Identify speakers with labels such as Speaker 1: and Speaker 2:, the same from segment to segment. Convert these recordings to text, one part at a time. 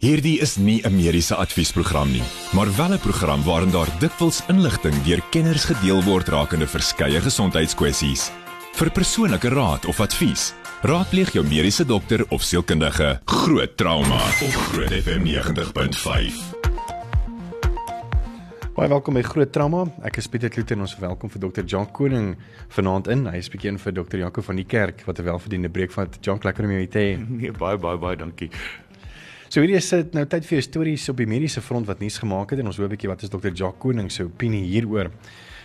Speaker 1: Hierdie is nie 'n mediese adviesprogram nie, maar wel 'n program waarin daar dikwels inligting deur kenners gedeel word rakende verskeie gesondheidskwessies. Vir persoonlike raad of advies, raadpleeg jou mediese dokter of sielkundige. Groot trauma op Groot FM 90.5.
Speaker 2: Baie welkom by Groot Trauma. Ek is Pieter Kloete en ons welkom vir Dr. John Koning vanaand in. Hy is bekend vir Dr. Jaco van die kerk wat 'n welverdiende breek van John lekker om jou te hê.
Speaker 3: Nee, baie baie baie dankie.
Speaker 2: So hierdie is dit nou tyd vir jou stories op die mediese front wat nuus gemaak het en ons hoor 'n bietjie wat is Dr. Jock Koning se opinie hieroor.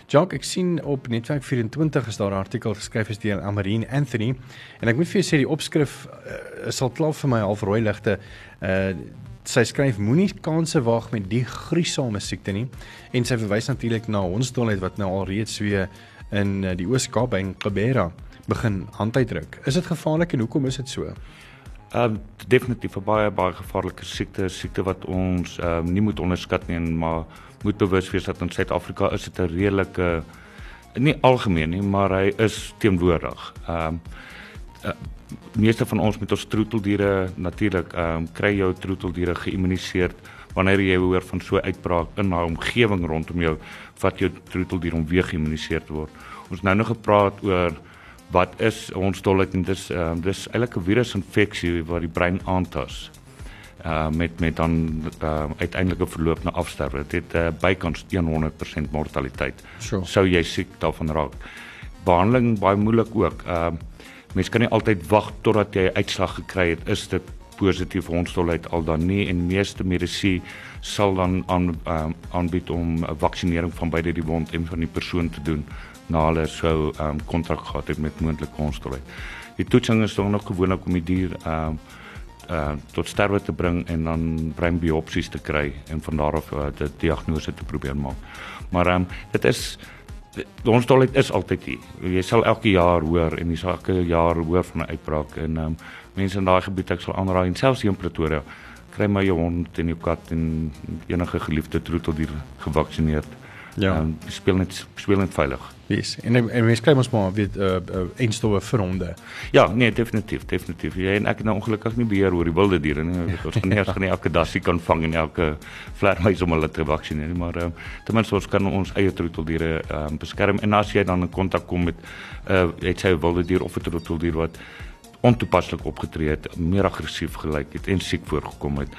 Speaker 2: Jock, ek sien op Netwerk 24 is daar 'n artikel geskryf deur Amarine Anthony en ek moet vir jou sê die opskrif uh, sal klaar vir my half rooi ligte. Uh sy skryf moenie kanse waag met die gruisame siekte nie en sy verwys natuurlik na hondsdolheid wat nou al reeds weer in uh, die Oos-Kaap en Kibera begin handuitdruk. Is dit gevaarlik en hoekom is dit so?
Speaker 3: Ehm um, definitief 'n baie baie gevaarlike siekte, siekte wat ons ehm um, nie moet onderskat nie, maar moet bewus wees dat in Suid-Afrika is dit 'n redelike nie algemeen nie, maar hy is teenwoordig. Ehm um, uh, meeste van ons met ons troeteldiere natuurlik ehm um, kry jou troeteldiere geïmmuniseer wanneer jy hoor van so uitbraak in 'n omgewing rondom jou wat jou troeteldier om weer geïmmuniseer te word. Ons nou nog gepraat oor wat is ons dolheid en dis uh, dis eintlik 'n virusinfeksie wat die brein aantas. Uh met met dan uh uiteindelike verloop na afsterwe. Dit het uh, bykans 100% mortaliteit.
Speaker 2: Sure.
Speaker 3: Sou jy siek daarvan raak. Behandeling baie moeilik ook. Uh mens kan nie altyd wag totdat jy uitslag gekry het is dit positief hondsdolheid al dan nie en meeste medisy sal dan aan uh, aanbied om 'n vaksinering van beide die wond en van die persoon te doen na hulle sou ehm um, kontrak gehad het met moontlike konstole. Die toetsing is dan nog gewoonlik om die dier ehm um, uh tot sterwe te bring en dan breinbiopsies te kry en van daar af uh, die diagnose te probeer maak. Maar ehm um, dit is ons dolheid is altyd hier. Jy sal elke jaar hoor en jy sal elke jaar hoor van 'n uitbraak en ehm um, mense in daai gebied ek sal aanraai en selfs hier in Pretoria kry my jou hond en jou kat en enige geliefde troeteldier gevaksinereer. Ja. Um, speel net speel net veilig.
Speaker 2: Yes. En en mens kry mos maar weet 'n uh, uh, eenstowwe vir honde.
Speaker 3: Ja, nee, definitief, definitief. Jy en ek het nou ongelukkig nie beheer oor die wilde diere nie. Ons kan nie eers gaan nie elke dassie kan vang en elke vlermuis om hulle te vaksineer nie, maar um, ten minste ons kan ons eie troeteldiere um, beskerm. En as jy dan in kontak kom met 'n uh, het sy wilde dier of 'n troeteldier wat ontoepaslik opgetree het, meer aggressief gelyk het en siek voorgekom het,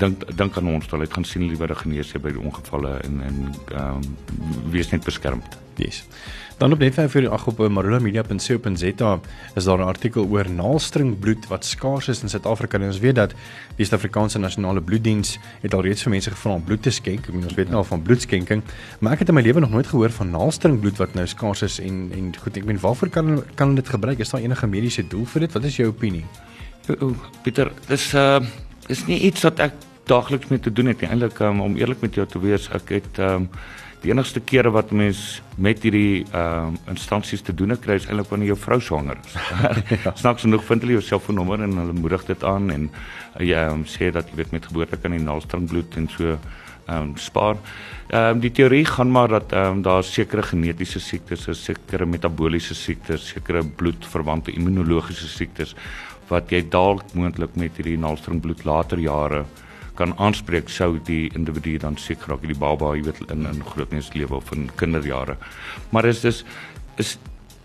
Speaker 3: dink dink aan ons, hulle het gaan sien liewer 'n geneesheer by die ongevalle en en ehm um, wees net beskermd.
Speaker 2: Yes. Dan op net vir ag op marulamedia.co.za is daar 'n artikel oor naalstringbloed wat skaars is in Suid-Afrika en ons weet dat die Suid-Afrikaanse Nasionale Bloeddiens het al reeds vir mense gevra om bloed te skenk. Ek meen ons weet nou al van bloedskenking, maar ek het in my lewe nog nooit gehoor van naalstringbloed wat nou skaars is en en goed, ek meen waarvoor kan kan dit gebruik? Is daar enige mediese doel vir dit? Wat is jou opinie?
Speaker 3: Pieter, dis uh is nie iets wat ek daagliks mee te doen het nie. Eintlik um, om eerlik met jou te wees, ek het um, die enigste kere wat mens met hierdie um, instansies te doen kry is eintlik wanneer jou vrou swanger is. ja. Snaaks genoeg vind hulle jou selfoonnommer en hulle moedig dit aan en uh, jy um, sê dat jy weet met geboorte kan die naalstring bloed en so ehm um, spaar. Ehm um, die teorie gaan maar dat ehm um, daar sekere genetiese siektes, sekere metabooliese siektes, sekere bloedverwante immunologiese siektes wat jy dalk moontlik met hierdie naalstringbloed later jare kan aanspreek sou die individu dan siek raak die baba jy weet in in grootneus lewe of in kinderjare. Maar is dis is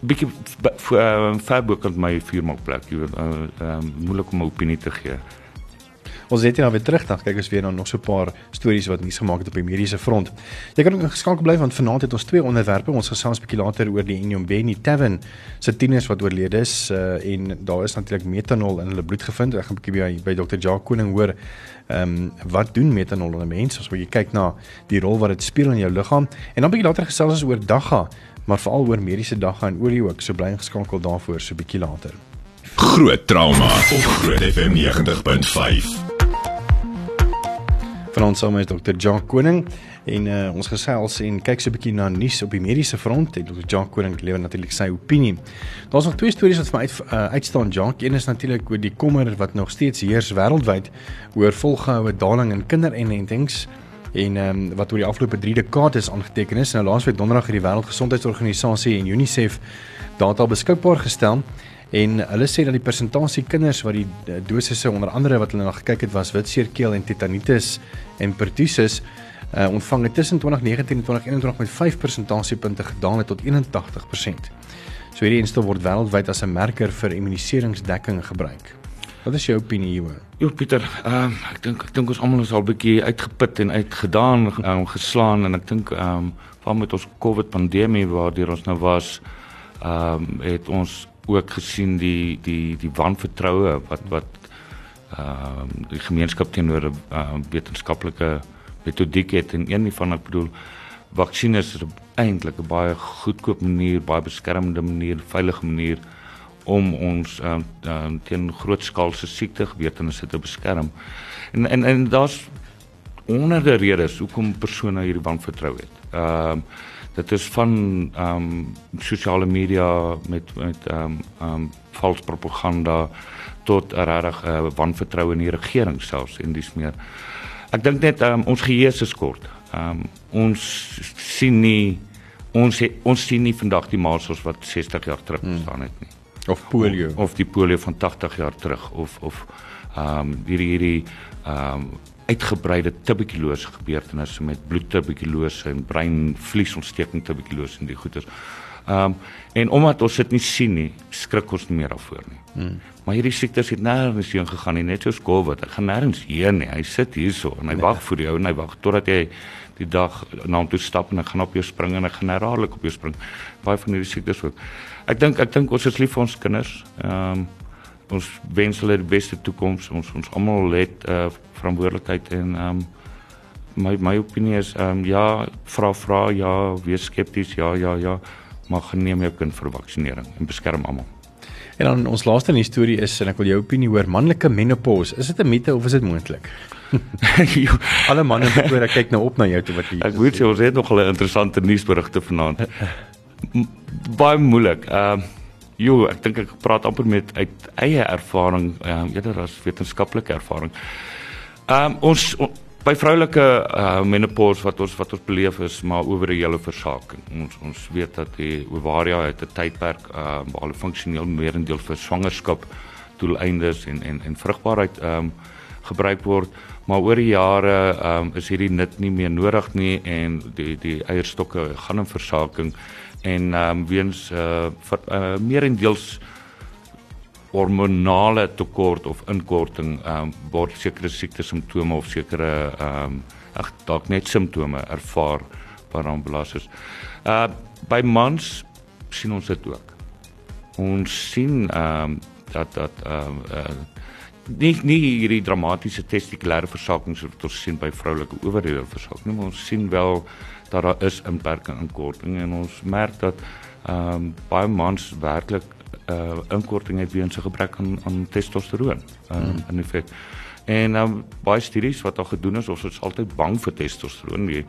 Speaker 3: bietjie vir uh, verbokant my vuurmaakplek jy weet uh, uh, moeilik om 'n opinie te gee
Speaker 2: Ons het nou weer terug dan kyk ons weer na nog so 'n paar stories wat nuus gemaak het op die mediese front. Jy kan ook geskakel bly want vanaand het ons twee onderwerpe. Ons gesels 'n bietjie later oor die Enyobeni Tavern se tieners wat oorlede is uh, en daar is natuurlik metanol in hulle bloed gevind. Ek gaan 'n bietjie by by Dr. Jacques Koning hoor. Ehm um, wat doen metanol in 'n mens? As jy kyk na die rol wat dit speel in jou liggaam en dan bietjie later gesels ons oor dagga, maar veral oor mediese dagga en olie ook. So bly geskakel daarvoor so bietjie later.
Speaker 1: Groot trauma op Groot FM 90.5.
Speaker 2: Vanaand saam met Dr. John Koning en uh, ons gesels en kyk so 'n bietjie na nuus op die mediese front. En Dr. John Koning lewer natuurlik sy opinie. Daar's nog twee stories wat vir my uit uh, uitstaan, John. Een is natuurlik oor die kommer wat nog steeds heers wêreldwyd oor volgehoue daling in kinderinentings en um, wat oor die afgelope 3 dekades aangeteken is. Nou laasweek donderdag het die Wêreldgesondheidsorganisasie en UNICEF data beskikbaar gestel En hulle sê dat die persentasie kinders wat die eh, dosisse onder andere wat hulle na gekyk het was witseerkeel en tetanitis en pertussis uh, ontvang het tussen 2019 en 2021 met 5 persentasiepunte gedaal het tot 81%. So hierdie enstel word wêreldwyd as 'n merker vir immuniseringsdekking gebruik. Wat is jou opinie hieroor?
Speaker 3: Jo Pieter, ehm uh, ek dink ek dink ons almal is al bietjie uitgeput en uitgedaan, um, geslaan en ek dink ehm um, veral met ons COVID pandemie waardeur ons nou was, ehm um, het ons ook gesien die die die wanvertroue wat wat ehm um, die gemeenskap teenoor 'n uh, wetenskaplike metodiek het en een van ek bedoel vaksines is eintlik 'n baie goedkoop manier, baie beskermende manier, veilige manier om ons uh, uh, teen grootskaalse siektegebeurtenisse te beskerm. En en en daar's honderde redes hoekom persone hierdie wanvertrou het. Ehm uh, dit is van ehm um, sosiale media met met ehm um, ehm um, vals propaganda tot regtig uh, wanvertroue in die regering selfs en dis meer. Ek dink net um, ons geheue is kort. Um ons sien nie ons het, ons sien nie vandag die maasels wat 60 jaar terug hmm. bestaan het nie.
Speaker 2: Of polio
Speaker 3: of, of die polio van 80 jaar terug of of um hierdie hierdie um uitgebreide tuberkulose gebeurtenisse met bloedtuberkulose en breinvliesontsteking tuberkulose en die goeters. Ehm um, en omdat ons dit nie sien nie, skrik ons nie meer daarvoor nie. Hmm. Maar hierdie siektes het nêrens heen gegaan nie, net soos COVID. Hy gaan nêrens heen nie. Hy sit hierso en hy nee. wag vir jou en hy wag totdat jy die dag na hom toe stap en hy gaan op jou spring en hy gaan herhaaldelik op jou spring. Baie van hierdie siektes ook. Ek dink ek dink ons is lief vir ons kinders. Ehm um, ons wens hulle die beste toekoms. Ons ons almal het uh, verantwoordelikheid en ehm um, my my opinie is ehm um, ja, vra vra ja, wees skepties. Ja, ja, ja maar geneem jou kind vir vaksinering en beskerm almal.
Speaker 2: En dan ons laaste in die storie is en ek wil jou opinie hoor manlike menopause. Is dit 'n mite of is dit moontlik? Alle manne wat oor kyk nou op na jou toe wat
Speaker 3: jy Ek weet jy ons het nog 'n interessante nuusberigte vanaand. Baie moeilik. Ehm uh, Jo, ek dink ek praat amper met uit eie ervaring, ehm uh, eerder as wetenskaplike ervaring. Ehm um, ons on, by vroulike uh, menopause wat ons wat ons beleef is maar oor 'n hele versaking. Ons ons weet dat die ovaria het 'n tydperk uh, waar hulle funksioneel meerendeel vir swangerskap doeleindes en en en vrugbaarheid ehm um, gebruik word, maar oor die jare ehm um, is hierdie nut nie meer nodig nie en die die eierstokke gaan in versaking en um, weens uh, vir, uh meerendeels hormonale tekort of inkorting um, word sekere siekte simptome of sekere ehm um, ag dalk net simptome ervaar waaraan belas is. Uh by mans sien ons dit ook. Ons sien ehm um, dat dat ehm um, uh, nie nie hierdie dramatiese testikulêre versakings wat ons sien by vroulike owerhede versaking nie, maar ons sien wel dat daar is inperking in korting en ons merk dat ehm um, baie mans werklik uh inkorting het weens 'n gebrek aan aan testosteroon uh, mm. in effek. En um, baie studies wat al gedoen is, ons is altyd bang vir testosteroon. Die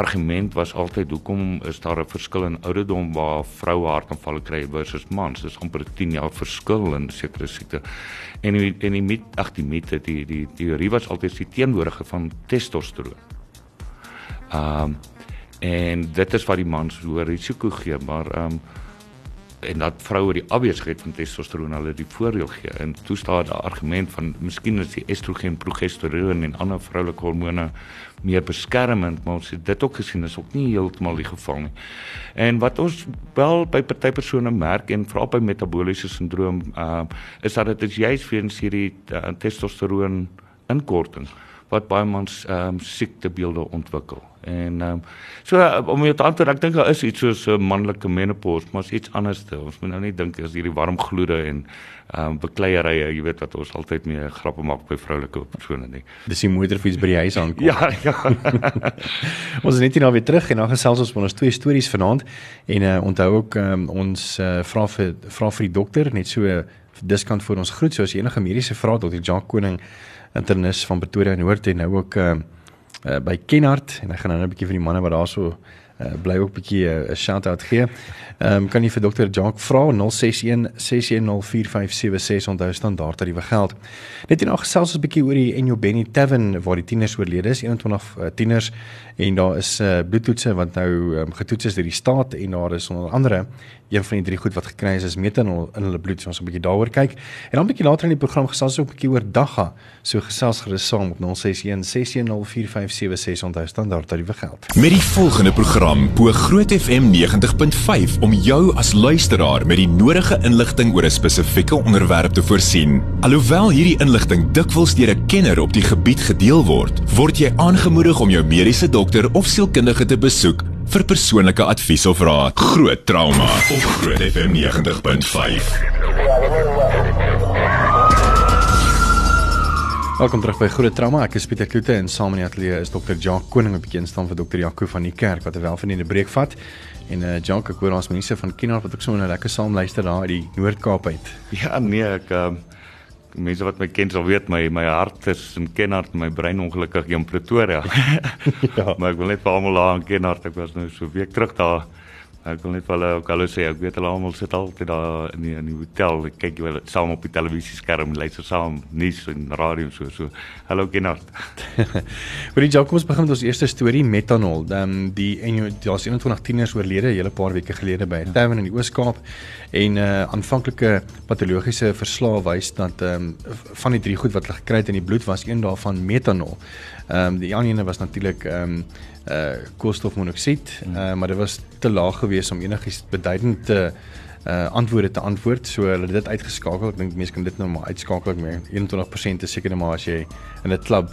Speaker 3: argument was altyd hoekom is daar 'n verskil in ouderdom waar vroue hartaanvalle kry versus mans? Dis amper 10 jaar verskil in sekere siekte. En die, en die mit ag die mite die die teorie was altyd die teenwoordigheid van testosteroon. Um en dit is wat die mans hoë risiko gee, maar um en dat vroue die afwesigheid van testosteron hulle die voordeel gee. En toe staan daar 'n argument van miskien is die estrogen, progesteroon en ander vroulike hormone meer beskermend, maar ons het dit ook gesien is ook nie heeltemal die geval nie. En wat ons wel by party persone merk en veral by metabooliese sindroom, uh is dat dit is juist weens hierdie uh, testosteron inkorting wat baie mans ehm um, siektebeelde ontwikkel. En ehm um, so uh, om jou te antwoord, ek dink daar is iets soos 'n uh, manlike menopause, maar is iets anders te. Ons moet nou nie dink as hierdie warm gloede en ehm um, bekleierye, jy weet wat ons altyd mee grappe maak by vroulike persone nie.
Speaker 2: Dis die moederfiets by die huis aankom.
Speaker 3: ja, ja.
Speaker 2: ons is net hier nou weer terug en dan gesels ons van ons twee stories vanaand en uh, onthou ook um, ons uh, vra vir vra vir die dokter net so diskant vir ons groet so as enige mediese vrae tot die Jacques Koning internis van Pretoria Noord en nou ook uh, uh by Kenhardt en ek gaan nou 'n bietjie vir die manne wat daarso uh, bly ook 'n bietjie 'n uh, shout-out gee. Ehm um, kan jy vir dokter Jacques vra 061 6104576 onthou standaard tariewe geld. Net hierna gesels ons 'n bietjie oor die Enyo Benny Tavern waar die tieners oorlede is, 21 uh, tieners en daar is uh, bloedtoetse wat nou um, getoets is deur die staat en daar is onder andere een van die drie goed wat gekry is is metanol in hulle bloed. So ons 'n bietjie daaroor kyk. En dan 'n bietjie later in die program gesels ons ook 'n bietjie oor Dagga. So gesels gerus saam op 061 6104576 onthou standaard tariewe geld.
Speaker 1: Met die volgende program bo Groot FM 90.5 om jou as luisteraar met die nodige inligting oor 'n spesifieke onderwerp te voorsien. Alhoewel hierdie inligting dikwels deur 'n kenner op die gebied gedeel word, word jy aangemoedig om jou mediese dokter of sielkundige te besoek vir persoonlike advies of raad. Groot trauma op Groot FM 90.5.
Speaker 2: Welkom terug by Groot Trauma. Ek is Pieter Kloete en saam in die ateljee is Dr. Jacques Koning op bekend staan vir Dr. Jaco van die kerk wat 'n welverdiende breek vat. En uh Jacques, ek hoor ons mense van Kinaar wat ook so 'n lekker saam luister daar uit die Noord-Kaap uit.
Speaker 3: Ja, nee, ek um, mense wat my ken sal weet my my hart is in Kenhardt, my brein ongelukkig in Pretoria. ja. Maar ek wil net vir almal daar in Kenhardt, ek was nou so week terug daar Ek wil net vir hulle ook al sê ek weet hulle almal sit altyd daar in die in die hotel. Ek kyk jy saam op die televisieskerm, luister saam nuus en radio so so. Hallo Kenneth.
Speaker 2: Vir die Jacques begin met ons eerste storie metanol. Dan die en daar's 21 tieners oorlede 'n hele paar weke gelede by 'n tavern in die Oos-Kaap en uh aanvanklike patologiese verslae wys dat ehm um, van die drie goed wat hulle gekry het in die bloed was een daarvan metanol. Ehm um, die ander ene was natuurlik ehm um, uh koolstofmonoksied, uh, maar dit was te laag geweest om enigiets beduidend te uh antwoorde te antwoord. So hulle het dit uitgeskakel. Ek dink mense kan dit nou maar uitskakel met 21% is seker net maar as jy in 'n klub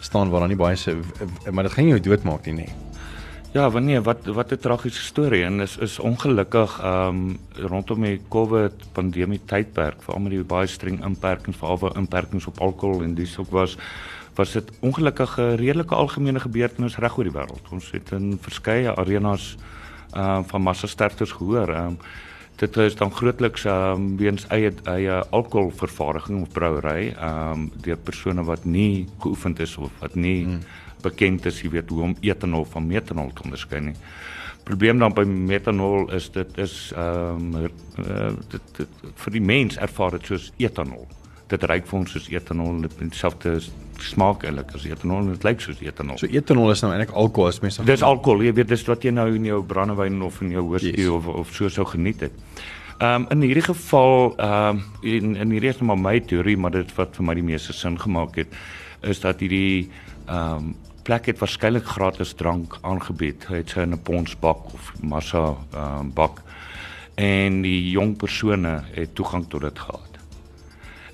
Speaker 2: staan waar daar nie baie se maar dit gaan jou doodmaak nie, nee.
Speaker 3: Ja, wanneer wat wat 'n tragiese storie en is is ongelukkig um rondom die COVID pandemie tydperk veral met die baie streng inperkings veral inperkings op alkohol en dis ook was was dit ongelukkige redelike algemene gebeurtenis reg oor die wêreld. Ons het in verskeie arenas uh van massa sterftes gehoor. Um dit is dan grootliks um weens eie eie alkoholvervaardiging of brouery um deur persone wat nie geoefend is of wat nie hmm. bekend is, jy weet hoe om etanol van metanol te onderskei nie. Probleem dan by metanol is dit is um uh, dit, dit vir die mens ervaar dit soos etanol dit ryk vir ons soos etanol en dieselfde smaak eintlik as etanol en dit lyk soos etanol.
Speaker 2: So etanol is nou eintlik alkohol as mense.
Speaker 3: Dis alkohol, jy weet dis wat jy nou in jou brandewyn of in jou whisky yes. of of so sou geniet het. Ehm um, in hierdie geval ehm um, in in hierdie is nou maar my teorie, maar dit wat vir my die meeste sin gemaak het is dat hierdie ehm um, plek het waarskynlik gratis drank aangebied. Hy het sy in 'n ponsbak of massa ehm um, bak en die jong persone het toegang tot dit gehad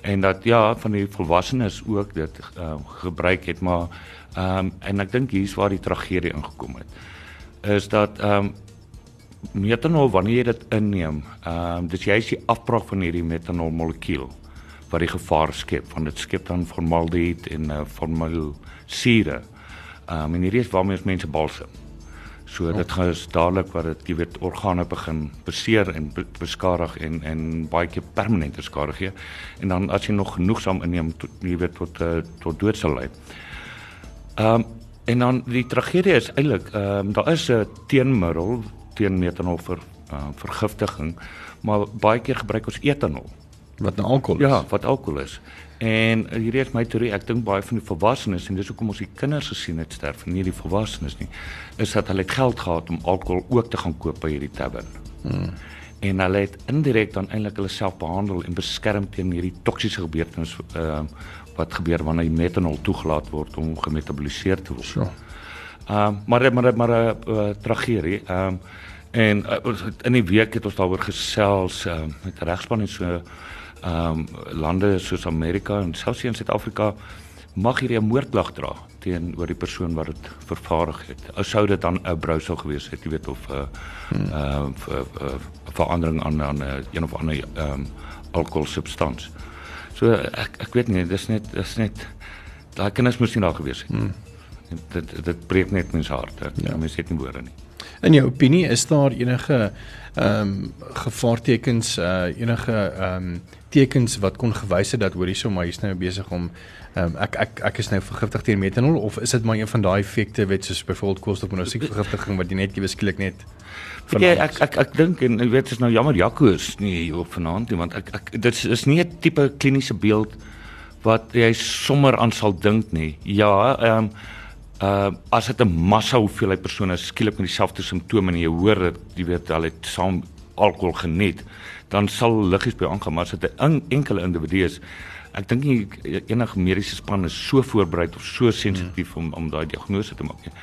Speaker 3: en dat ja van die volwassenes ook dit uh, gebruik het maar ehm um, en ek dink hier's waar die tragedie ingekom het is dat ehm um, metanol wanneer jy dit inneem ehm um, dis jy is die afbraak van hierdie metanol molekuul wat die gevaar skep want dit skep dan formaldehyd en uh, formylsure ehm um, en hierdie is waarmee mense balsam So dit gaan is dadelik wat dit jy weet organe begin beseer en beskadig en en baie keer permanente skade gee. En dan as jy nog genoegsaam inneem tot jy weet tot uh, tot dood sal lei. Ehm um, en dan die tragedie is eintlik ehm um, daar is 'n teenmiddel teen metanol vir uh, vergiftiging, maar baie keer gebruik ons etanol
Speaker 2: wat nou alkohol
Speaker 3: is. Ja, wat alkohol is. En hierdie is my teorie, ek dink baie van die volwassenes en dis hoekom ons die kinders gesien het sterf, nie die volwassenes nie, is dat hulle geld gehad om alkohol ook te gaan koop by hierdie tavern. Hmm. En hulle het indirek dan eintlik hulle self behandel en beskerm teen hierdie toksiese gebeurtenisse ehm uh, wat gebeur wanneer die metanol toegelaat word om gemetaboliseer te word.
Speaker 2: So.
Speaker 3: Ehm uh, maar maar maar 'n uh, uh, tragedie. Ehm um, en uh, in die week het ons daaroor gesels uh, met regspan en so ehm um, lande soos Amerika en selfs in Suid-Afrika mag hierdie 'n moordklag dra teenoor die persoon wat dit vervaardig het. Ou sou dit dan 'n brousel gewees het, jy weet of 'n uh, hmm. uh, uh, uh, verandering aan aan uh, een of ander ehm um, alkoholsubstans. So ek ek weet nie, dis net dis net daai kinders moes nie daar gewees het. Hmm. Dit dit breek net mens hart. Ja. Mens het nie woorde nie.
Speaker 2: In jou opinie is daar enige ehm um, gevaartekens uh enige ehm um, tekens wat kon gewys het dat hoor hierso maar hier's nou besig om ehm um, ek ek ek is nou vergiftig teen metanol of is dit maar een van daai effekte wat soos byvoorbeeld koolstofmonoksiekvergiftiging wat jy net skielik net
Speaker 3: Weet jy ek ek ek dink en ek weet dit is nou jammer Jaco is nie hier op vanaand nie want ek ek dit is nie 'n tipe kliniese beeld wat jy sommer aan sal dink nie. Ja, ehm um, uh as dit 'n massa hoeveelheid persone skielik met dieselfde simptome en jy hoor dat jy weet hulle het saam alkohol geniet, dan sal liggies by aangaan, maar as dit 'n enkele individu is, ek dink nie enige mediese span is so voorberei of so sensitief om om daai diagnose te maak nie.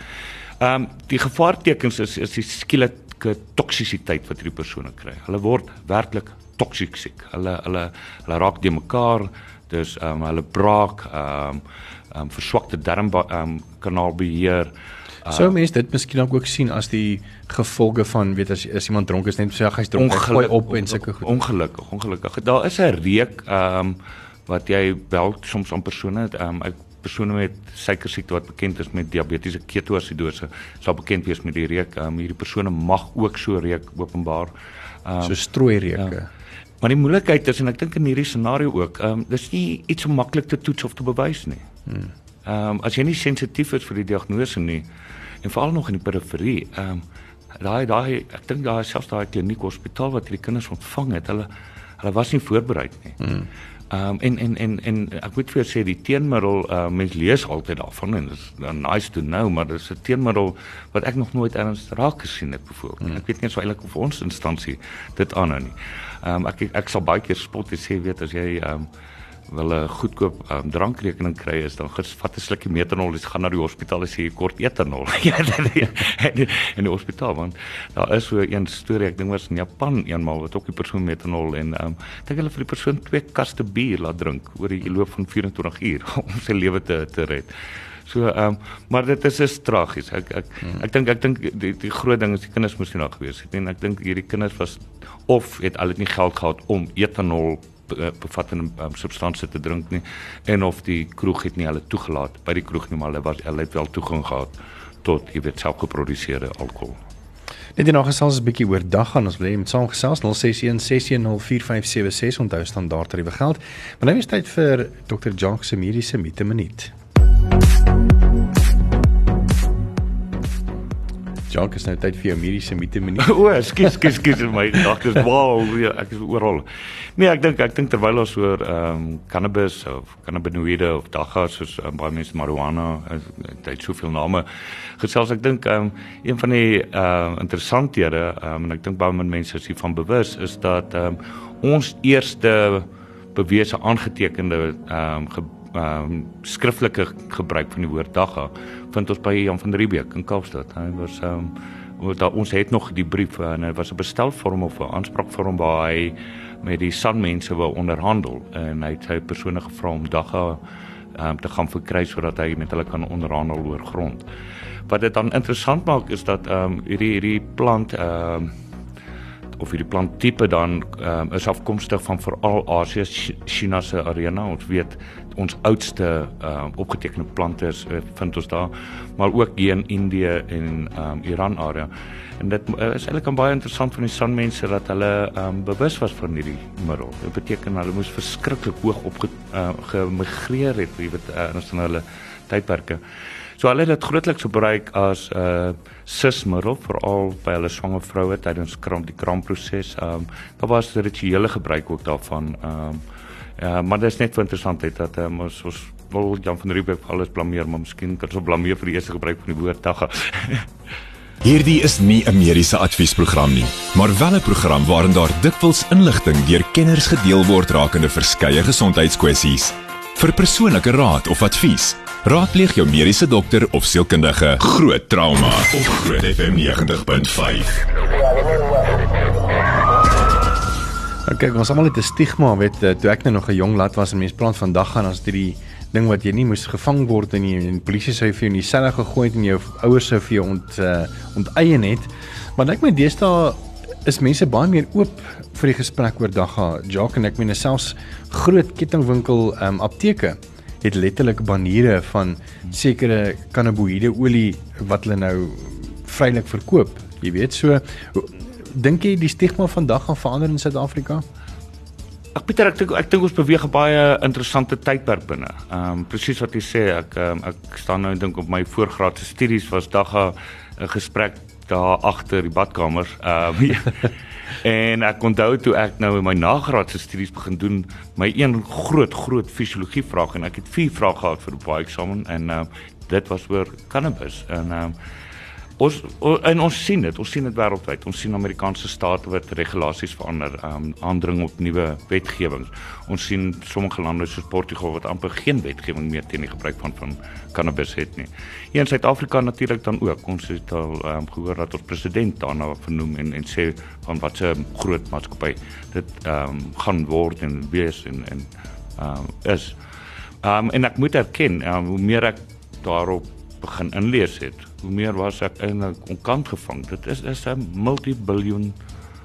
Speaker 3: Ehm um, die gevaartekens is is die skielike toksisiteit wat hierdie persone kry. Hulle word werklik toksiek. Hulle hulle hulle raak de mekaar, dis ehm um, hulle braak ehm um, um, verswakte darm um, kanaalbeheer.
Speaker 2: Uh, Sou mense dit miskien ook sien as die gevolge van weet as, as iemand dronk is net sê hy's dronk hy gooi op en sulke goed.
Speaker 3: Ongelukkig, ongelukkig. Daar is 'n reuk ehm um, wat jy wel soms aan persone ehm um, persone met suikersiekte wat bekend is met diabetiese ketoasidose sal bekend wees met die reuk. Ehm um, hierdie persone mag ook so reuk openbaar.
Speaker 2: Ehm um, so strooi reuke. Ja.
Speaker 3: Maar die moeilikheid is en ek dink in hierdie scenario ook, ehm um, dis nie iets om maklik te toets of te bewys nie. Hmm. Ehm um, as jy nie sensitief is vir die diagnose nie en veral nog in die periferie, ehm um, daai daai ek dink daai selfs daai kliniek hospitaal wat hierdie kinders ontvang het, hulle hulle was nie voorberei nie. Hmm. Ehm um, en en en en ek moet vir jou sê die teenmiddel uh mens lees altyd daarvan en dit is nice to know maar dit is 'n teenmiddel wat ek nog nooit erns raak gesien het byvoorbeeld. Hmm. Ek weet nie eens of eintlik of ons instansie dit aanhou nie. Ehm um, ek ek sal baie keer spot en sê weet as jy ehm um, 'n goedkoop um, drankrekening kry is dan vat 'n slukkie metanol en gaan na die hospitaal en sê kort etanol. ja, in die hospitaal want daar is so 'n storie ek dink was in Japan eenmal wat ook die persoon metanol en um, dink hulle vir die persoon twee kaste bier laat drink oor die loop van 24 uur om sy lewe te te red. So ehm um, maar dit is is tragies. Ek ek hmm. ek dink ek dink die die groot ding is die kinders moes nie daar gewees het nie. Ek dink hierdie kinders was of het al dit nie geld gehad om etanol bevattende um, substansie te drink nie en of die kroeg het nie hulle toegelaat by die kroeg nie maar hulle was hulle het wel toegang gehad tot jy weet selfgeproduseerde alkohol.
Speaker 2: Net die nog gesels 'n bietjie oor dag gaan ons wil hê met saam gesels 0616104576 onthou standaard tariewe geld. Maar nou is tyd vir Dr. Jock se mediese minuut. Jock is nou tyd vir jou mediese minuut.
Speaker 3: o, skus skus skus my gedagtes. Wow, ek is oral. Nee, ek dink ek dink terwyl ons oor ehm um, cannabis of cannabinoïde of dagga soos um, baie mense marijuana het hy soveel name gesels ek dink ehm um, een van die ehm uh, interessanthede ehm um, en ek dink baie mense is hiervan bewus is dat ehm um, ons eerste bewese aangetekende ehm um, ehm um, skriftelike gebruik van die woord dagga vind ons by Jan van Riebeeck in Kaapstad. Hy was ehm um, ons het nog die brief en dit was 'n bestelvorm of 'n aanspraakvorm waar hy met die sanmense wou onderhandel en hy het sy persone gevra om dagga um, te gaan verkry sodat hy met hulle kan onderhandel oor grond. Wat dit dan interessant maak is dat ehm um, hierdie hierdie plant ehm um, of hierdie planttipe dan um, is afkomstig van veral Asië, China se arena. Ons weet ons oudste uh, opgetekende plante is uh, vind ons daar, maar ook hier in Indië en um, Iran area. En dit uh, is eintlik baie interessant van die sanmense dat hulle um, bewus was van hierdie middel. Dit beteken hulle moes verskriklik hoog op uh, gemigreer het, jy weet, uh, in hulle tydperke. So hulle het dit grootliks gebruik as 'n uh, sismiddel veral by hulle swanger vroue tydens kram die kramproses. Ehm um, daar was rituele gebruik ook daarvan. Ehm um, ja, maar dit is net vir interessantheid dat um, ons ons wil Jan van Riebeeck alles blameer, maar miskien kan ons blameer vir die eerste gebruik van die woord dagga.
Speaker 1: Hierdie is nie 'n mediese adviesprogram nie, maar wel 'n program waarin daar dikwels inligting deur kenners gedeel word rakende verskeie gesondheidskwessies. Vir persoonlike raad of advies Raadpleeg jou mediese dokter of sielkundige. Groot trauma op Groot FM 90.5.
Speaker 2: Okay, ons almal het 'n stigma, weet eh, toe ek nou nog 'n jong lad was en mense plant vandag gaan as dit die ding wat jy nie moes gevang word in die, die polisie sou vir jou in die selle gegooi het en jou ouers sou vir jou ont uh, onteien het. Maar ek meen deesdae is mense baie meer oop vir die gesprek oor dagga. Jacques en ek meen selfs groot kettingwinkel um, apteke het letterlik baniere van sekere cannabinoïde olie wat hulle nou vrylik verkoop Jy weet so dink jy die stigma vandag gaan verander in Suid-Afrika?
Speaker 3: Ek Pieter, ek dink ek dink ons beweeg 'n baie interessante tydperk binne. Ehm um, presies wat jy sê, ek um, ek staan nou en dink op my voorgraadse studies was dagga 'n gesprek daar agter die badkamer. Ehm um, en ek onthou toe ek nou in my nagraadse studies begin doen, my een groot groot fisiologie vraag en ek het vier vrae gehad vir die baie eksamen en ehm um, dit was oor cannabis en ehm um, Ons en ons sien dit, ons sien dit wêreldwyd. Ons sien Amerikaanse state wat regulasies verander, um aandring op nuwe wetgewing. Ons sien sommige lande soos Portugal wat amper geen wetgewing meer teen die gebruik van van cannabis het nie. Hier in Suid-Afrika natuurlik dan ook. Ons het al um gehoor dat ons president daarna vernoem en en sê van wat 'n groot maatskappy dit um gaan word en wees en en um is. Um en ek moet erken, um, hoe meer ek daarop begin inlees het, hoe meer was ek eintlik onkant gevang. Dit is is 'n multibiljoen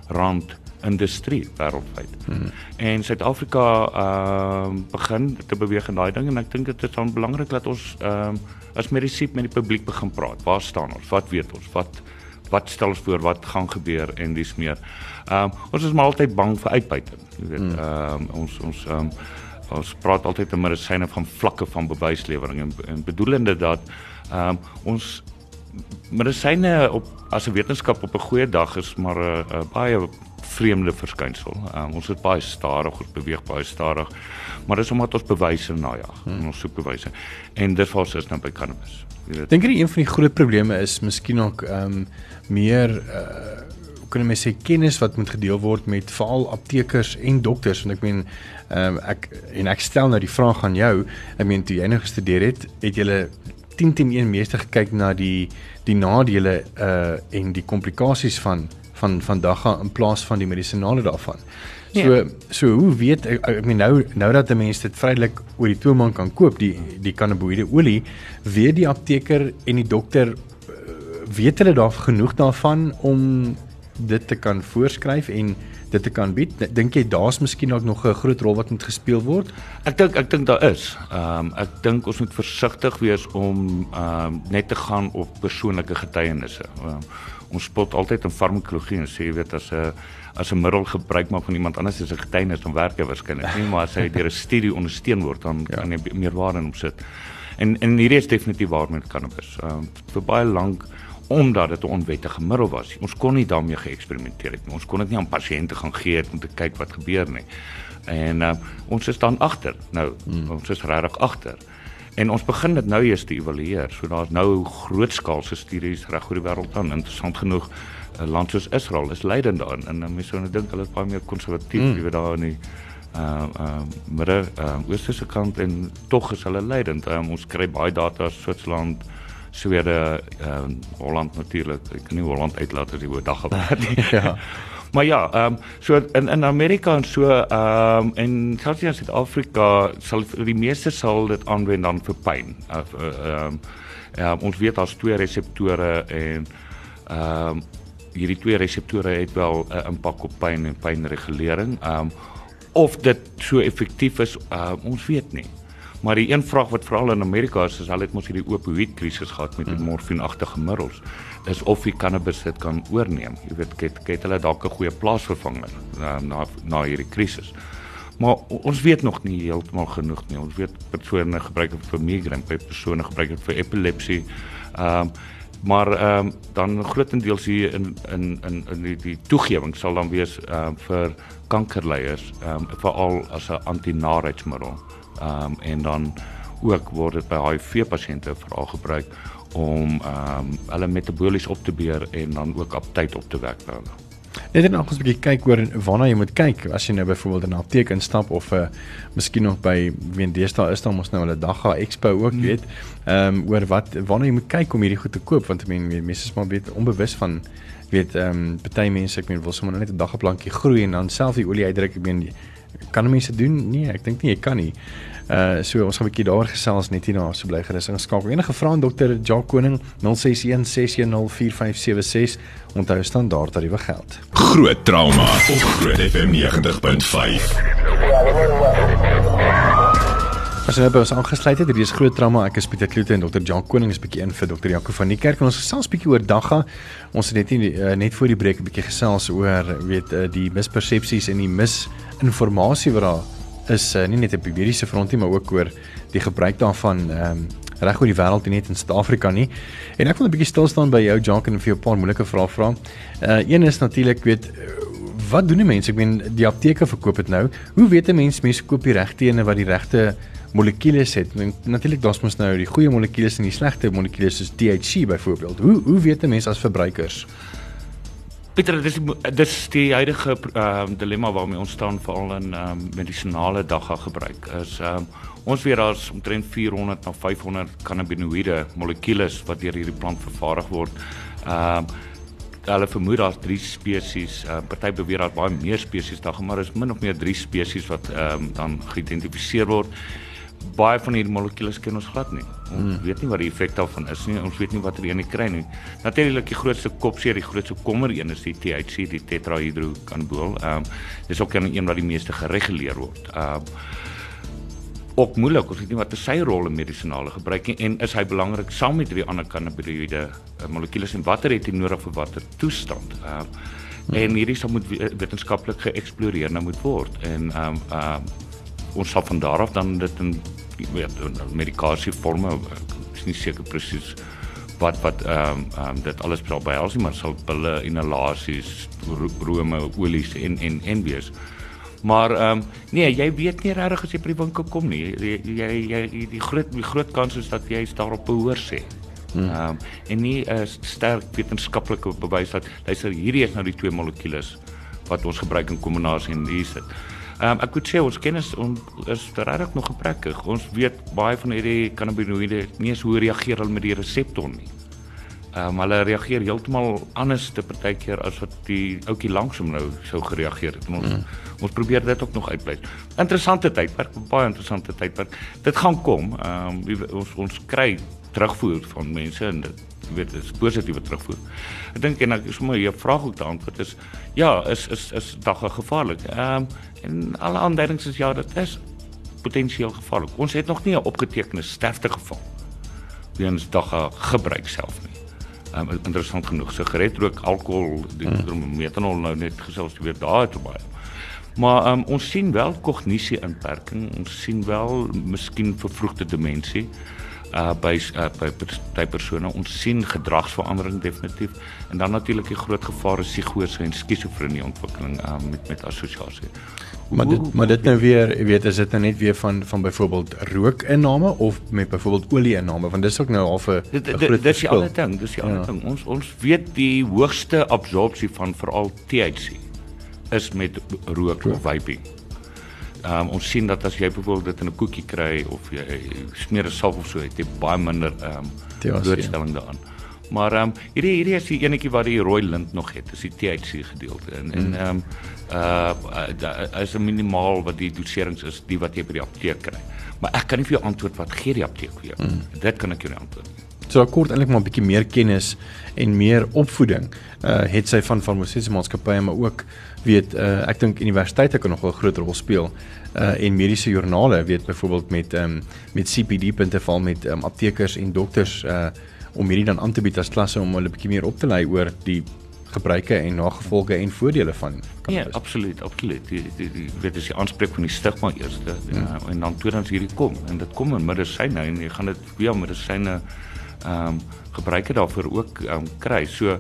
Speaker 3: rand industrie wêreldwyd. Hmm. En Suid-Afrika ehm uh, begin te beweeg in daai ding en ek dink dit is dan belangrik dat ons ehm uh, as medisiep met die publiek begin praat. Waar staan ons? Wat weet ons? Wat wat stel ons voor wat gaan gebeur en dis meer. Ehm um, ons is maar altyd bang vir uitbuiting. Jy weet, hmm. ehm um, ons ons ehm um, ons praat altyd oor medisyne van vlakke van bewyslewering en, en bedoelende dat ehm um, ons medisyne op as 'n wetenskap op 'n goeie dag is maar 'n uh, baie vreemde verskynsel. Um, ons is baie stadig, ons beweeg baie stadig. Maar dis omdat ons bewyse najag, hmm. ons soek bewyse. En dit was is nou by cannabis.
Speaker 2: Dink jy een van die groot probleme is miskien ook ehm um, meer uh kan jy sê kennis wat moet gedeel word met veral aptekers en dokters want ek meen ehm um, ek en ek stel nou die vraag aan jou ek meen toe jy nou gestudeer het het jy 10 teen 1 meeste gekyk na die die nadele uh en die komplikasies van van vandag in plaas van die medisinale daarvan. So ja. so hoe weet ek ek meen nou nou dat 'n mens dit vrylik oor die toeman kan koop die die cannabinoïde olie, weet die apteker en die dokter uh, weet hulle daar genoeg daarvan om dit te kan voorskryf en dit te kan bied. Dink jy daar's miskien ook nog 'n groot rol wat moet gespeel word?
Speaker 3: Ek dink ek dink daar is. Ehm um, ek dink ons moet versigtig wees om ehm um, net te gaan op persoonlike getuienisse. Um, ons spot altyd in farmakologie en sê jy weet as 'n as 'n middel gebruik maak van iemand anders as 'n getuienis dan werk dit waarskynlik nie, maar as hy deur 'n studie ondersteun word dan ja. kan jy meer waarde in hom sit. En en hierdie is definitief waar met cannabis. Ehm um, vir baie lank omdat dit 'n onwettige middel was. Ons kon nie daarmee geëksperimenteer het nie. Ons kon dit nie aan pasiënte gaan gee om te kyk wat gebeur nie. En uh, ons is dan agter. Nou, hmm. ons is regtig agter. En ons begin dit nou eers te evalueer. So daar's nou grootskaalse studies reg oor die wêreld aan. Interessant genoeg, 'n land soos Israel is leidend daarin. En uh, mense sou nou dink hulle is baie meer konservatief, hmm. jy weet daar in die uh uh midde uh oosterse kant en tog is hulle leidend. Um, ons kry baie data uit Switserland, Swede, ehm uh, Holland natuurlik. Ek kan nie Holland uitlaat as die woord dag gepraat nie. ja. Maar ja, ehm um, so in in Amerika en so ehm um, en selfs in Suid-Afrika sal die meeste sal dit aanwend dan vir pyn. Ehm um, ja, ons weet daar's twee reseptore en ehm um, hierdie twee reseptore het wel 'n uh, impak op pyn en pynregulering. Ehm um, of dit so effektief is, uh, ons weet nie. Maar die een vraag wat veral in Amerika is, is hulle het mos hierdie opioïd krisis gehad met die hmm. morfienagtige middels, is of die cannabis dit kan oorneem. Jy weet, het, het hulle dalk 'n goeie plaasvervanger na na, na hierdie krisis. Maar ons weet nog nie heeltemal genoeg nie. Ons weet persone gebruik dit vir migraine, persone gebruik dit vir epilepsie. Ehm um, maar ehm um, dan grootendeels hier in in in in die, die toegewing sal dan wees ehm um, vir kankerleiers, ehm um, veral as 'n antinarheidsmiddel. Ehm um, en dan ook word dit by HIV pasiënte veral gebruik om ehm um, hulle metabolies op te beheer en dan ook op tyd op te wek nou.
Speaker 2: Net net ons 'n bietjie kyk oor waarna jy moet kyk as jy nou byvoorbeeld in 'n apteek instap of 'n uh, miskien nog by Wendes daar is dan mos nou hulle Dagga Expo ook hmm. weet. Ehm um, oor wat waarna jy moet kyk om hierdie goed te koop want ek meen mense is maar weet onbewus van weet ehm um, party mense ek meen wil sommer net 'n daggeplankie groei en dan self die olie uitdruk ek meen kan mense doen? Nee, ek dink nie jy kan nie. Uh so ons gaan 'n bietjie daaroor gesels net hierna so bly gerus ingeskakel. Enige vrae aan dokter Jacques Koning 0616104576 onthou standaard tariewe geld.
Speaker 1: Groot trauma op Groot FM 90.5.
Speaker 2: As jy nou by ons aangesluit het, hierdie is groot trauma. Ek is Pieter Kloete en Dr. Jan Koning is bietjie in vir Dr. Jaco van die kerk en ons gesels bietjie oor dagga. Ons het net nie uh, net voor die breek 'n bietjie gesels oor weet uh, die mispersepsies en die misinformasie wat daar is uh, nie net op die mediese front nie, maar ook oor die gebruik daarvan ehm um, reg oor die wêreld en net in Suid-Afrika nie. En ek wil 'n bietjie stil staan by jou Jan en vir jou 'n paar moeilike vrae vra. Uh een is natuurlik weet wat doen die mense? Ek meen die apteke verkoop dit nou. Hoe weet 'n mens mense koop die regte ene wat die regte molekules het. Natuurlik daar's mos nou die goeie molekules en die slegte molekules soos THC byvoorbeeld. Hoe hoe weet 'n mens as verbruikers?
Speaker 3: Pieter, dis dis die huidige ehm uh, dilemma waarmee ons staan veral in ehm um, medisinale dagga gebruik is ehm um, ons weet daar's omtrent 400 na 500 cannabinoïde molekules wat deur hierdie plant vervaardig word. Ehm um, hulle vermoed daar's drie spesies. Uh, party beweer daar's baie meer spesies daar, maar is min of meer drie spesies wat ehm um, dan geïdentifiseer word baie van hierdie molekules ken ons glad nie. Ons hmm. weet nie wat die effek daarvan is nie. Ons weet nie watter een jy kry nie. Natuurlik die grootste kopseer, die grootste kommer een is die THC, die tetrahydrokanabol. Ehm um, dis ook een wat die meeste gereguleer word. Ehm um, ook moeilik, ons weet nie wat sy rol in medisinale gebruik nie en is hy belangrik saam met die ander cannabinoïde uh, molekules en watter het hy nodig vir watter toestand. Ehm um, hmm. en hierdie sal moet wetenskaplik geëksploreer nou moet word en ehm um, ehm um, ons sal van daar af dan dit in weet medikasie forme is nie seker presies wat wat ehm um, um, dit alles sal behels maar sal pille inhalasies rome olies en en en wees maar ehm um, nee jy weet nie regtig as jy by die winkel kom nie jy jy, jy die groot die groot kans is dat jy daarop behoor sê hmm. ehm um, en nie 'n uh, sterk wetenskaplike bewys dat luister hierdie is nou die twee molekules wat ons gebruik in kombinasie en hier sit Ehm um, ek moet sê ons kennis on, is regtig nog geprekkig. Ons weet baie van hierdie cannabinoïde nie eens hoe reageer hulle met die reseptor nie. Ehm um, hulle reageer heeltemal anders te partykeer as wat die ouetjie langsom nou sou gereageer het. Ons mm. ons probeer dit ook nog uitblyf. Interessante tydperk, baie interessante tydperk. Dit gaan kom. Ehm um, ons ons kry terugvoer van mense en dit weet is positiewe terugvoer. Ek dink en ek is sommer jou vraag ook te antwoord is ja, is is is dagga gevaarlik. Ehm um, en alle aanduidings is ja, dit is potensieel gevaarlik. Ons het nog nie 'n opgetekende sterfte geval weens dagga gebruik self nie. Um, interessant genoeg, sigaretrook, alkohol, die hmm. metanol nou net gesels weer daar toe baie. Maar um, ons sien wel kognisie inperking, ons sien wel miskien vervroegde demensie uh by uh, by by persone ons sien gedragsverandering definitief en dan natuurlik die groot gevaar is psigose en skizofrenie ontwikkeling uh, met met assosiasie.
Speaker 2: Maar dit maar dit nou weer, jy weet, is dit nou net weer van van byvoorbeeld rookinname of met byvoorbeeld olieinname want dis ook nou al 'n
Speaker 3: groot Dis die ander ding, dis die ander ja. ding. Ons ons weet die hoogste absorpsie van veral THC is met rook, rook. of vaping. Um, ons sien dat as jy byvoorbeeld dit in 'n koekie kry of jy smeer 'n salf of so, het jy baie minder ehm um, blootstelling daaraan. Maar ehm um, hierdie hierdie is die enetjie wat die rooi lint nog het, is die THC gedeelte. En en hmm. ehm um, uh daar is 'n minimaal wat die doserings is, die wat jy by die apteek kry. Maar ek kan nie vir jou antwoord wat gee die apteek vir jou. Mm. Dit kan ek jou nie antwoord nie.
Speaker 2: So kort eintlik maar 'n bietjie meer kennis en meer opvoeding uh het sy van farmaseutiese maatskappye maar ook weet uh ek dink universiteite kan nog 'n groot rol speel uh en mediese joernale weet byvoorbeeld met um met CPD punte val met um, aptekers en dokters uh om hierdie dan aan te bied as klasse om hulle bietjie meer op te lei oor die gebruike en nagevolge en voordele van
Speaker 3: cannabis. Ja, absoluut, absoluut. Die, die, die weet as jy aanspreek van die stigma eerste ja. uh, en dan tweedens hierdie kom en dit kom in medisyne en jy gaan dit via medisyne ehm um, gebruike daarvoor ook ehm um, kry. So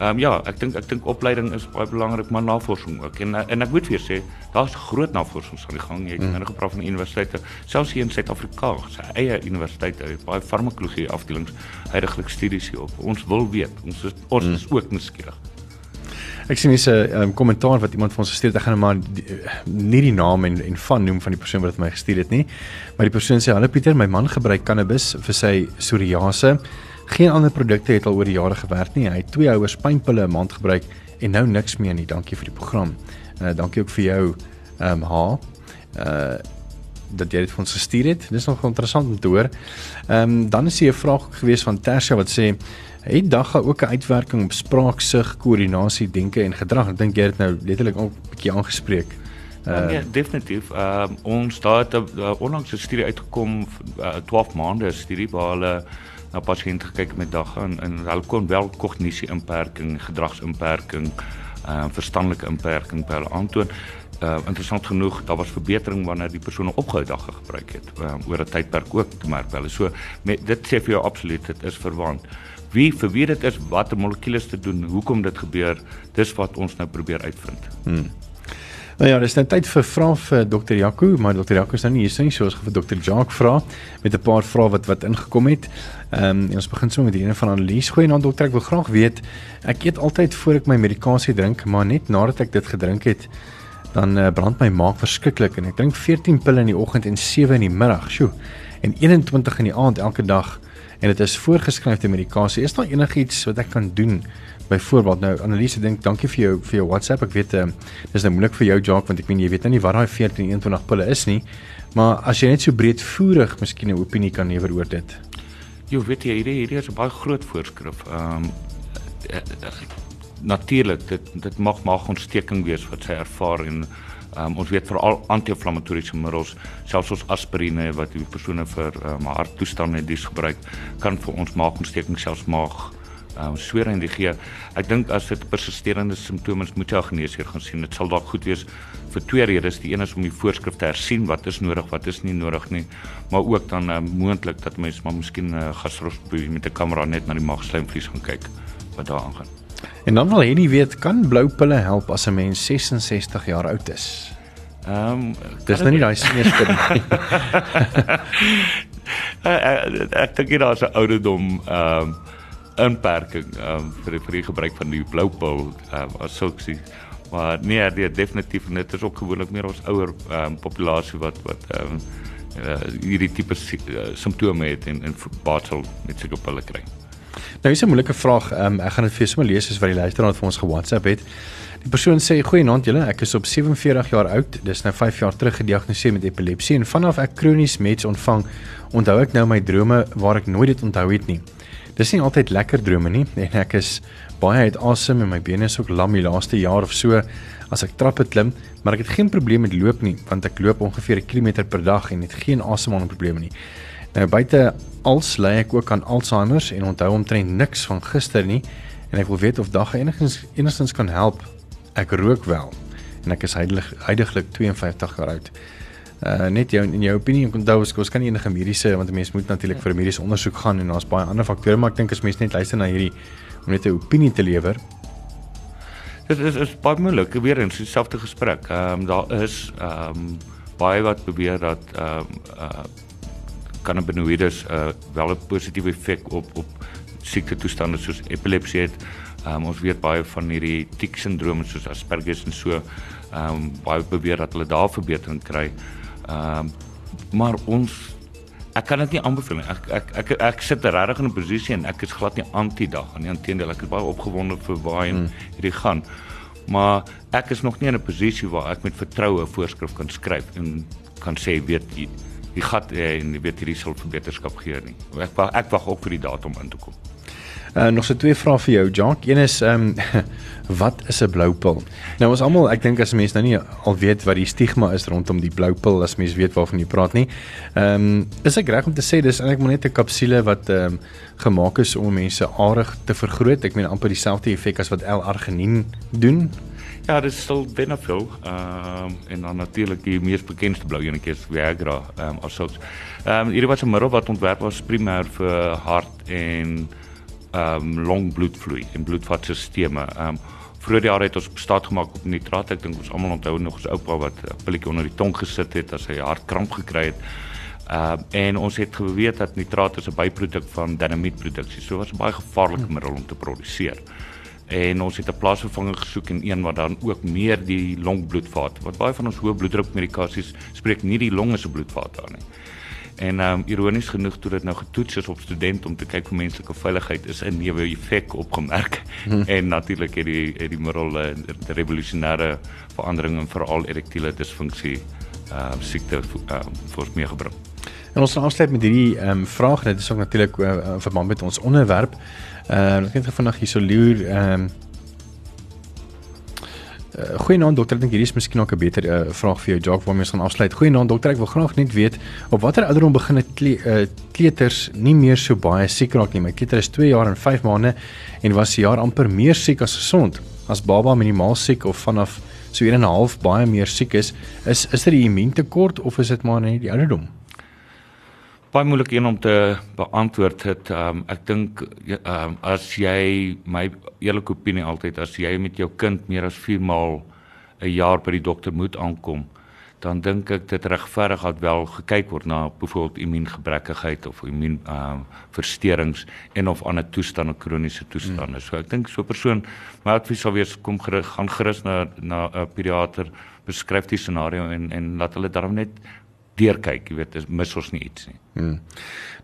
Speaker 3: ehm um, ja, ek dink ek dink opleiding is baie belangrik, maar navorsing ook. En en ek moet weer sê, daar's groot navorsing aan die gang. Jy het mm. nou gepraat van universiteite, selfs hier in Suid-Afrika, se eie universiteite, baie farmakologie afdelings, heidaglik studies hierop. Ons wil weet, ons is ons mm. is ook nuuskierig.
Speaker 2: Ek sien hier's 'n um, kommentaar wat iemand vir ons gestuur het. Ek gaan nou maar die, nie die naam en en van noem van die persoon wat dit my gestuur het nie. Maar die persoon sê: "Hallo Pieter, my man gebruik cannabis vir sy psoriase. Geen ander produkte het al oor die jare gewerk nie. Hy het twee houers pynpille 'n maand gebruik en nou niks meer nie. Dankie vir die program. Uh dankie ook vir jou ehm um, ha. Uh dat jy dit vir ons gestuur het. Dis nog interessant om te hoor. Ehm um, dan is hier 'n vraag gewees van Tersia wat sê Het dagga ook 'n uitwerking op spraaksug, koördinasie, denke en gedrag? Ek dink jy het nou letterlik al 'n bietjie aangespreek.
Speaker 3: Uh, nee, definitief. Ehm uh, ons daar het 'n uh, onlangs 'n studie uitgekom uh, 12 maande studie waar hulle na pasiënte gekyk met dag en, en hulle kon wel kognisie inperking, gedragsinperking, ehm uh, verstandelike inperking by hulle aantoon. Uh, interessant genoeg, daar was verbetering wanneer die persone opgehou dagga gebruik het um, oor 'n tydperk ook te merk wel. So met dit sê vir jou absoluut dit is verwant. Wie vir wie dit is, watter molekules te doen, hoekom dit gebeur, dis wat ons nou probeer uitvind. Hmm.
Speaker 2: Nou ja, dis nou tyd vir vrae vir Dr. Jaco, maar Dr. Jaco is nou nie hier nie, so ons gaan vir Dr. Jacques vra met 'n paar vrae wat wat ingekom het. Ehm um, ons begin sommer met die ene van Annelies. Goeie aand dokter, ek wil graag weet, ek eet altyd voor ek my medikasie drink, maar net nadat ek dit gedrink het, dan uh, brand my maag verskriklik en ek drink 14 pille in die oggend en 7 in die middag. Sjoe. En 21 in die aand elke dag en dit is voorgeskrewe medikasie. Is daar enigiets wat ek kan doen Byvoorbeeld nou Annelise dink dankie vir jou vir jou WhatsApp. Ek weet ehm uh, dis nou moeilik vir jou Jock want ek weet jy weet nou nie wat daai 1421 pille is nie. Maar as jy net so breedvoerig miskien 'n opinie kan lewer oor dit.
Speaker 3: Jy weet jy hierdie hierdie is 'n baie groot voorskrif. Ehm um, natuurlik dit dit mag mag ontsteking wees wat sy ervaar en um, ons weet veral anti-inflammatoriese middels selfs ons aspirine wat die persone vir um, harttoestande dis gebruik kan vir ons maagontsteking selfs maag um, sweer en die gee. Ek dink as dit persisterende simptome is, moet jy 'n geneesheer gaan sien. Dit sal dalk goed wees vir twee redes. Die een is om die voorskrif te hersien, wat is nodig, wat is nie nodig nie, maar ook dan um, moontlik dat mense maar miskien 'n uh, gastroskopie met 'n kamera net na die maagslijmvlies gaan kyk wat daar aangaan.
Speaker 2: En dan wil nie weet kan blou pille help as 'n mens 66 jaar oud is? Ehm um, dis nou nie daai smeerste nie.
Speaker 3: ek dink dit is 'n ouderdom ehm um, inperking um, vir vir die gebruik van die blou pil um, as suksie. Maar nee, dit is definitief net is ook gewoonlik meer ons ouer um, populasie wat wat um, uh, hierdie tipe uh, simptome het en en baatsel met op hulle kry.
Speaker 2: Nou is 'n moeilike vraag. Um, ek gaan dit vir sommer lees soos wat die luisteraar vir ons ge-WhatsApp het. Die persoon sê: "Goeienaand julle, ek is op 47 jaar oud. Dis nou 5 jaar terug gediagnoseer met epilepsie en vanaf ek kronies meds ontvang, onthou ek nou my drome waar ek nooit dit onthou het nie." Dis nie altyd lekker drome nie en ek is baie uit asem en my bene is ook lam die laaste jaar of so as ek trappe klim, maar ek het geen probleem met loop nie want ek loop ongeveer 'n kilometer per dag en het geen asemhalingsprobleme nie. Nou buite als ly ek ook aan Alzheimer en onthou omtrent niks van gister nie en ek wil weet of dag enigstens enigstens kan help. Ek rook wel en ek is heidaglik 52 jaar oud. Uh net jou in jou opinie en onthou ons kan nie enige mediese want 'n mens moet natuurlik vir 'n mediese ondersoek gaan en daar's baie ander faktore maar ek dink as mens net luister na hierdie om net 'n opinie te lewer.
Speaker 3: Dit is is baie moeilik weer eens dieselfde gesprek. Ehm um, daar is ehm um, baie wat beweer dat ehm um, uh cannabinoïdes uh wel 'n positiewe effek op op siekte toestande soos epilepsie het. Ehm um, ons weet baie van hierdie tic sindroom soos Asperger en so ehm um, baie beweer dat hulle daar verbetering kry. Ehm uh, maar ons ek kan dit nie aanbeveel nie. Ek ek ek ek, sit regtig in 'n posisie en ek is glad nie anti dag nie. Inteendeel, ek is baie opgewonde vir waar hmm. hierdie gaan. Maar ek is nog nie in 'n posisie waar ek met vertroue 'n voorskrif kan skryf en kan sê weet jy die gat en weet hierdie sal verbeterskap gee nie. Ek ek wag ook vir die datum in te kom.
Speaker 2: Uh nog so twee vrae vir jou, Jock. Een is ehm um, wat is 'n blou pil? Nou ons almal, ek dink as mense nou nie al weet wat die stigma is rondom die blou pil as mense weet waarvan jy praat nie. Ehm um, is ek reg om te sê dis eintlik maar net 'n kapsule wat ehm um, gemaak is om mense aardig te vergroot. Ek meen amper dieselfde effek as wat L-arginine doen.
Speaker 3: Ja, dit is stil Benafil. Ehm um, en dan natuurlik die mees bekende blou enetjie is Viagra, ehm um, asook. Ehm um, hierdie was 'n middel wat ontwerp was primêr vir hart en ehm um, long bloedvloei en bloedvatstelsels. Ehm um, vroeër jare het ons bestaan gemaak op nitraat. Ek dink ons almal onthou nog ons oupa wat 'n pilletjie onder die tong gesit het as hy hartkramp gekry het. Ehm um, en ons het geweet dat nitraat is 'n byproduk van dinamietproduksie. So was 'n baie gevaarlike hm. middel om te produseer. En ons het 'n plaasvervanger gesoek en een wat dan ook meer die longbloedvat. Wat baie van ons hoë bloeddruk medikasies spreek nie die longe se bloedvat aan nie. En ehm um, ironies genoeg toe dit nou getoets is op studente om te kyk vir menslike veiligheid is 'n neuwe effek opgemerk. Hmm. En natuurlik het die het die middel 'n uh, revolusionêre verandering in veral erektiele disfunksie ehm uh, siekte ehm uh, vir meer gebring.
Speaker 2: En ons afsluit met hierdie ehm um, vraag net is ook natuurlik uh, verband met ons onderwerp. Ehm uh, ek het vandag hier so loer ehm um, Uh, Goeienaand dokter, ek dink hierdie is miskien ook 'n beter uh, vraag vir jou Jock waarmee ons gaan afsluit. Goeienaand dokter, ek wil graag net weet op watter ouderdom begin 'n kle, uh, kleuters nie meer so baie siek raak nie. My kleuter is 2 jaar en 5 maande en was 'n jaar amper meer siek as gesond. As baba minimaal siek of vanaf so 1 en 'n half baie meer siek is, is is dit die immuuntekort of is dit maar net die ouderdom?
Speaker 3: Baie moeilik een om te beantwoord het. Um, ek dink um, as jy my eerlike opinie altyd as jy met jou kind meer as 4 maal 'n jaar by die dokter moet aankom, dan dink ek dit regverdig dat wel gekyk word na byvoorbeeld immuungebrekkigheid of immuun um, versteurings en of ander toestande kroniese toestande. Hmm. So ek dink so 'n persoon my advies sal wees kom gerus gaan gerus na na 'n pediater beskryf die scenario en en laat hulle daarom net deurkyk, jy weet, dis mis ons nie iets nie. Hmm.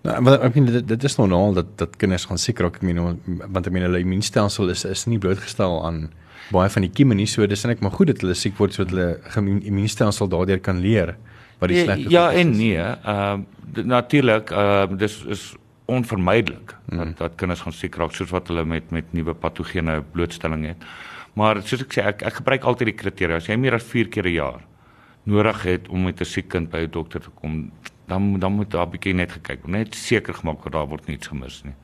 Speaker 2: Nou, wat ek meen dit, dit is normaal dat dat kinders gaan siek raak, ek meen want ek meen hulle immuunstelsel is is nie blootgestel aan baie van die kieme nie, so dis net maar goed dat hulle siek word sodat hulle immuunstelsel daardeur kan leer wat die
Speaker 3: slegte Ja, ja en nee, ehm uh, natuurlik, ehm uh, dis is onvermydelik hmm. dat dat kinders gaan siek raak soos wat hulle met met nuwe patogene blootstelling het. Maar soos ek sê, ek ek gebruik altyd die kriteria. As jy meer as 4 keer 'n jaar nodig het om met 'n siek kind by 'n dokter te kom, dan dan moet daar 'n bietjie net gekyk word, net seker gemaak dat daar word niks gemis nie.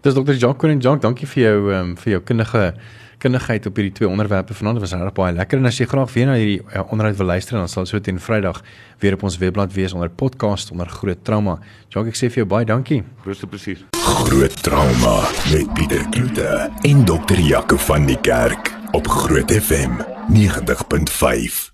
Speaker 2: Dis dokter Jacques en Jacques, dankie vir jou ehm um, vir jou kundige kundigheid op hierdie twee onderwerpe vanaand. Dit was regtig baie lekker en as jy graag weer na hierdie uh, onderhoud wil luister, dan sal so teen Vrydag weer op ons webblad wees onder podcast onder Groot Trauma. Jacques, ek sê vir jou baie dankie.
Speaker 3: Grootste plesier.
Speaker 1: Groot Trauma met Pieter Kloete en dokter Jaco van die Kerk op Groot FM 90.5.